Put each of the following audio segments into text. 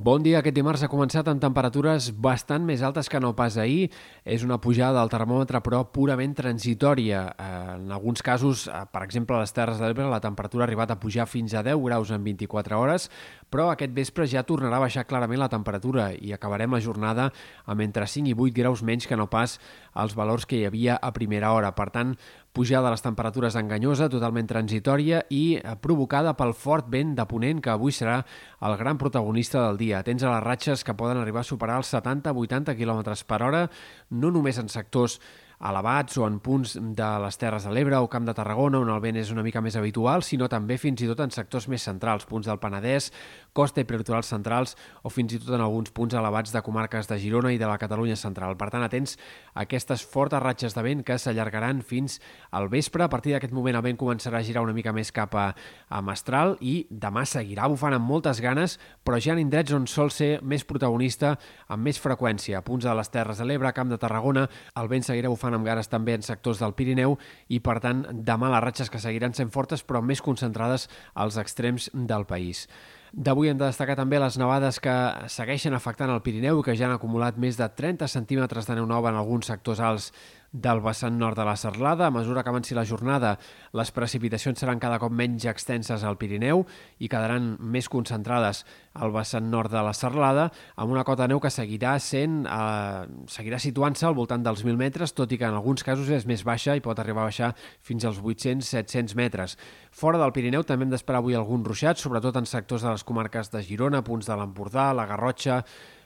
Bon dia. Aquest dimarts ha començat amb temperatures bastant més altes que no pas ahir. És una pujada del termòmetre, però purament transitòria. Eh, en alguns casos, eh, per exemple, a les Terres de l'Ebre, la temperatura ha arribat a pujar fins a 10 graus en 24 hores, però aquest vespre ja tornarà a baixar clarament la temperatura i acabarem la jornada amb entre 5 i 8 graus menys que no pas els valors que hi havia a primera hora. Per tant, pujada de les temperatures enganyosa, totalment transitòria i eh, provocada pel fort vent de ponent que avui serà el gran protagonista del dia. Atents a les ratxes que poden arribar a superar els 70-80 km per hora, no només en sectors elevats o en punts de les Terres de l'Ebre o Camp de Tarragona, on el vent és una mica més habitual, sinó també fins i tot en sectors més centrals, punts del Penedès, costa i prelitorals centrals o fins i tot en alguns punts elevats de comarques de Girona i de la Catalunya central. Per tant, atents a aquestes fortes ratxes de vent que s'allargaran fins al vespre. A partir d'aquest moment el vent començarà a girar una mica més cap a, a Mestral i demà seguirà bufant amb moltes ganes, però ja en indrets on sol ser més protagonista amb més freqüència. A punts de les Terres de l'Ebre, Camp de Tarragona, el vent seguirà bufant fan amb gares també en sectors del Pirineu i, per tant, demà les ratxes que seguiran sent fortes però més concentrades als extrems del país. D'avui hem de destacar també les nevades que segueixen afectant el Pirineu i que ja han acumulat més de 30 centímetres de neu nova en alguns sectors alts del vessant nord de la Serlada. A mesura que avanci la jornada, les precipitacions seran cada cop menys extenses al Pirineu i quedaran més concentrades al vessant nord de la Serlada, amb una cota de neu que seguirà sent eh, seguirà situant-se al voltant dels 1.000 metres, tot i que en alguns casos és més baixa i pot arribar a baixar fins als 800-700 metres. Fora del Pirineu també hem d'esperar avui alguns ruixats, sobretot en sectors de les comarques de Girona, punts de l'Empordà, la Garrotxa,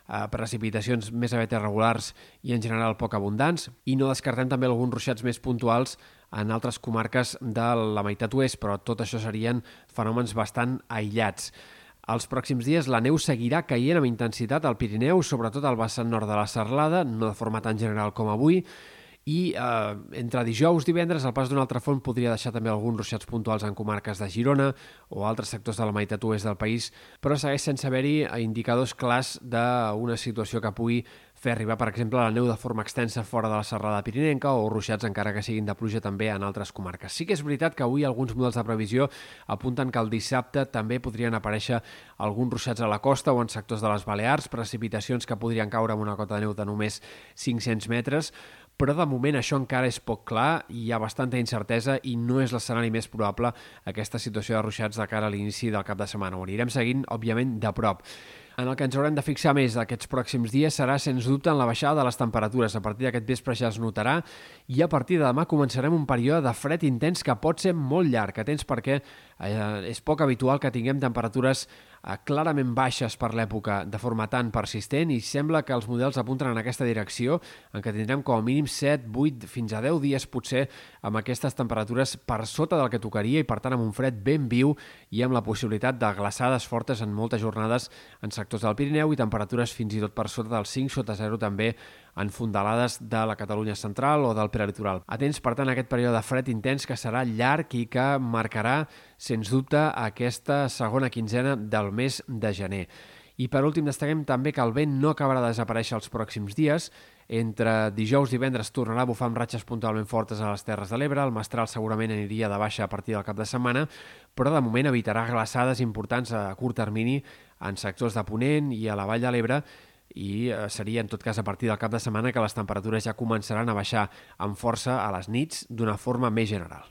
eh, precipitacions més aviat irregulars i en general poc abundants i no descartem també alguns ruixats més puntuals en altres comarques de la meitat oest, però tot això serien fenòmens bastant aïllats. Els pròxims dies la neu seguirà caient amb intensitat al Pirineu, sobretot al vessant nord de la Serlada, no de forma tan general com avui, i eh, entre dijous i divendres el pas d'una altra font podria deixar també alguns ruixats puntuals en comarques de Girona o altres sectors de la meitat oest del país, però segueix sense haver-hi indicadors clars d'una situació que pugui fer arribar, per exemple, la neu de forma extensa fora de la serrada pirinenca o ruixats encara que siguin de pluja també en altres comarques. Sí que és veritat que avui alguns models de previsió apunten que el dissabte també podrien aparèixer alguns ruixats a la costa o en sectors de les Balears, precipitacions que podrien caure amb una cota de neu de només 500 metres, però de moment això encara és poc clar, hi ha bastanta incertesa i no és l'escenari més probable aquesta situació de ruixats de cara a l'inici del cap de setmana. Ho anirem seguint, òbviament, de prop. En el que ens haurem de fixar més d'aquests pròxims dies serà, sens dubte, en la baixada de les temperatures. A partir d'aquest vespre ja es notarà i a partir de demà començarem un període de fred intens que pot ser molt llarg. Atents perquè eh, és poc habitual que tinguem temperatures eh, clarament baixes per l'època de forma tan persistent i sembla que els models apunten en aquesta direcció en què tindrem com a mínim 7, 8, fins a 10 dies potser amb aquestes temperatures per sota del que tocaria i per tant amb un fred ben viu i amb la possibilitat de glaçades fortes en moltes jornades en sectors del Pirineu i temperatures fins i tot per sota del 5 sota 0 també en fondalades de la Catalunya central o del prelitoral. Atents, per tant, a aquest període de fred intens que serà llarg i que marcarà, sens dubte, aquesta segona quinzena del mes de gener. I per últim destaquem també que el vent no acabarà de desaparèixer els pròxims dies. Entre dijous i divendres tornarà a bufar amb ratxes puntualment fortes a les Terres de l'Ebre. El mestral segurament aniria de baixa a partir del cap de setmana, però de moment evitarà glaçades importants a curt termini en sectors de Ponent i a la Vall de l'Ebre i eh, seria en tot cas a partir del cap de setmana que les temperatures ja començaran a baixar amb força a les nits d'una forma més general.